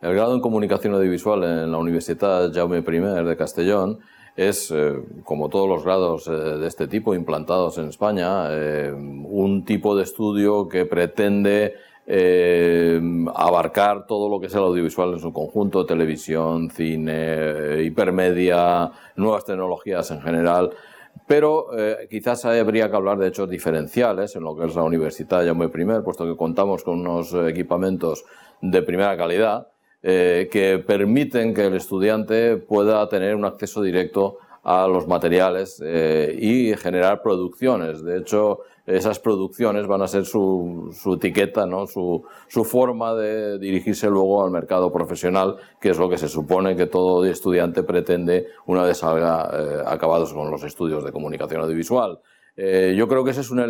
El grado en comunicación audiovisual en la Universidad Jaume I de Castellón es, eh, como todos los grados eh, de este tipo implantados en España, eh, un tipo de estudio que pretende abarcar todo lo que es el audiovisual en su conjunto, televisión, cine, hipermedia, nuevas tecnologías en general. Pero quizás habría que hablar de hechos diferenciales en lo que es la Universidad Jaume I, puesto que contamos con unos equipamientos de primera calidad eh, que permiten que el estudiante pueda tener un acceso directo a los materiales eh, y generar producciones. De hecho, esas producciones van a ser su, etiqueta, ¿no? su, forma de dirigirse luego al mercado profesional, que es lo que se supone que todo estudiante pretende una vez salga eh, acabados con los estudios de comunicación audiovisual. yo creo que esa es una,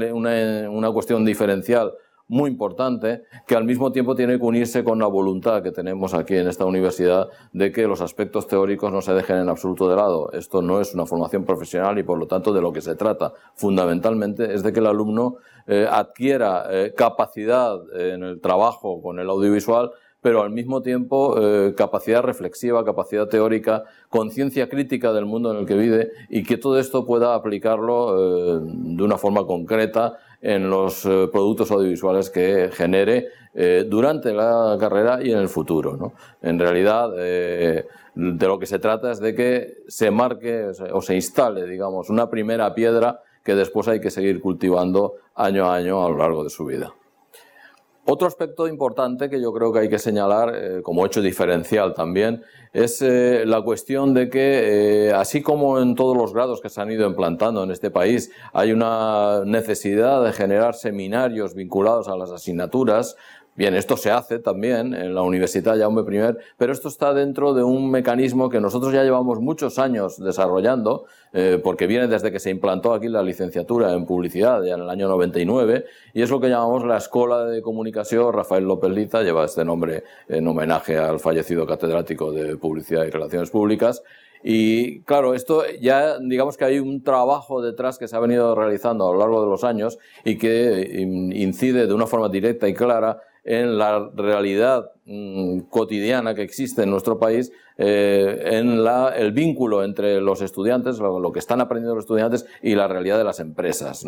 una cuestión diferencial muy importante que al mismo tiempo tiene que unirse con la voluntad que tenemos aquí en esta universidad de que los aspectos teóricos no se dejen en absoluto de lado. Esto no es una formación profesional y por lo tanto de lo que se trata fundamentalmente es de que el alumno eh, adquiera eh, capacidad en el trabajo con el audiovisual pero al mismo tiempo eh, capacidad reflexiva, capacidad teórica, conciencia crítica del mundo en el que vive y que todo esto pueda aplicarlo de una forma concreta en los eh, productos audiovisuales que genere eh, durante la carrera y en el futuro. En realidad, eh, de lo que se trata es de que se marque o se instale, digamos, una primera piedra que después hay que seguir cultivando año a año a lo largo de su vida. Otro aspecto importante que yo creo que hay que señalar como hecho diferencial también es eh, la cuestión de que, eh, así como en todos los grados que se han ido implantando en este país, hay una necesidad de generar seminarios vinculados a las asignaturas, Bien, esto se hace también en la Universidad Jaume I, pero esto está dentro de un mecanismo que nosotros ya llevamos muchos años desarrollando, eh, porque viene desde que se implantó aquí la licenciatura en publicidad, ya en el año 99, y es lo que llamamos la Escuela de Comunicación. Rafael López Liza, lleva este nombre en homenaje al fallecido catedrático de Publicidad y Relaciones Públicas, y claro, esto ya digamos que hay un trabajo detrás que se ha venido realizando a lo largo de los años y que incide de una forma directa y clara en la realidad mm, cotidiana que existe en nuestro país, eh, en el vínculo entre los estudiantes, lo, que están aprendiendo los estudiantes y la realidad de las empresas.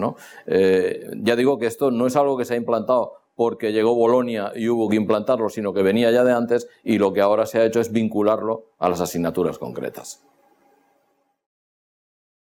Eh, ya digo que esto no es algo que se ha implantado porque llegó Bolonia y hubo que implantarlo, sino que venía ya de antes y lo que ahora se ha hecho es vincularlo a las asignaturas concretas.